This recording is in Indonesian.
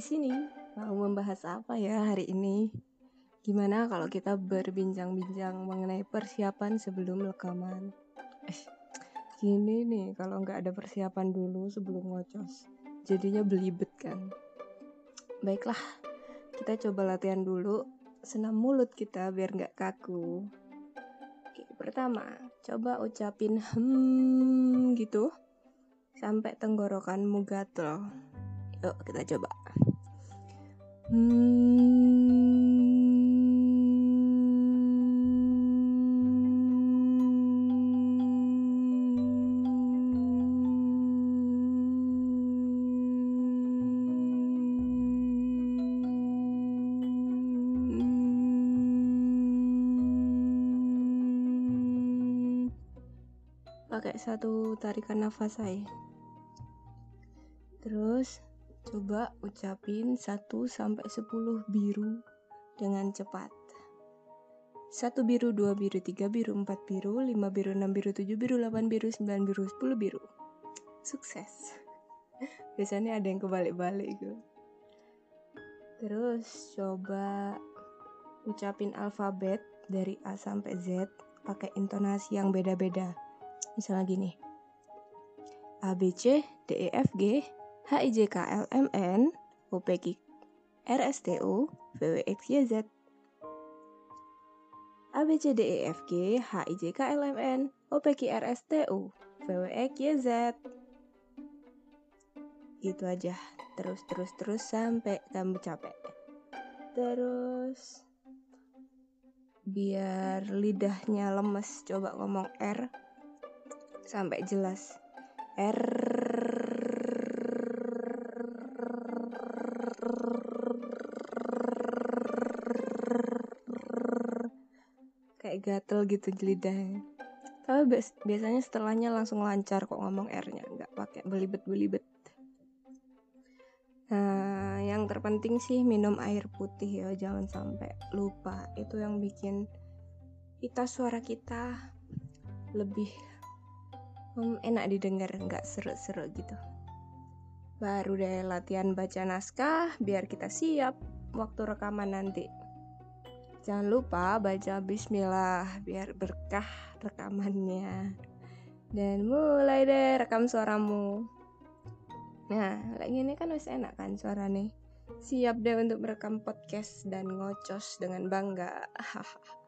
sini mau membahas apa ya hari ini? Gimana kalau kita berbincang-bincang mengenai persiapan sebelum rekaman? Eh, gini nih, kalau nggak ada persiapan dulu sebelum ngocos, jadinya belibet kan. Baiklah, kita coba latihan dulu senam mulut kita biar nggak kaku. Oke, pertama, coba ucapin hmm gitu sampai tenggorokanmu gatel. Yuk kita coba. Hmm. pakai satu tarikan nafas saya terus coba ucapin 1 sampai 10 biru dengan cepat satu biru, dua biru, tiga biru, empat biru, lima biru, enam biru, tujuh biru, delapan biru, sembilan biru, sepuluh biru. Sukses. Biasanya ada yang kebalik-balik gitu. Terus coba ucapin alfabet dari A sampai Z pakai intonasi yang beda-beda. Misalnya gini. A B C D E F G H I J K L M N O P Q R S T U V W X Y Z. A B C D E F G H I J K L M N O P Q R S T U V W X Y Z. Gitu aja. Terus terus terus sampai kamu capek. Terus Biar lidahnya lemes Coba ngomong R sampai jelas. R kayak gatel gitu lidahnya tapi biasanya setelahnya langsung lancar kok ngomong R-nya nggak pakai belibet-belibet. Nah yang terpenting sih minum air putih ya jangan sampai lupa. Itu yang bikin kita suara kita lebih hmm, enak didengar nggak seru-seru gitu baru deh latihan baca naskah biar kita siap waktu rekaman nanti. Jangan lupa baca bismillah biar berkah rekamannya. Dan mulai deh rekam suaramu. Nah kayak gini kan wis enak kan suara nih. Siap deh untuk merekam podcast dan ngocos dengan bangga. hahaha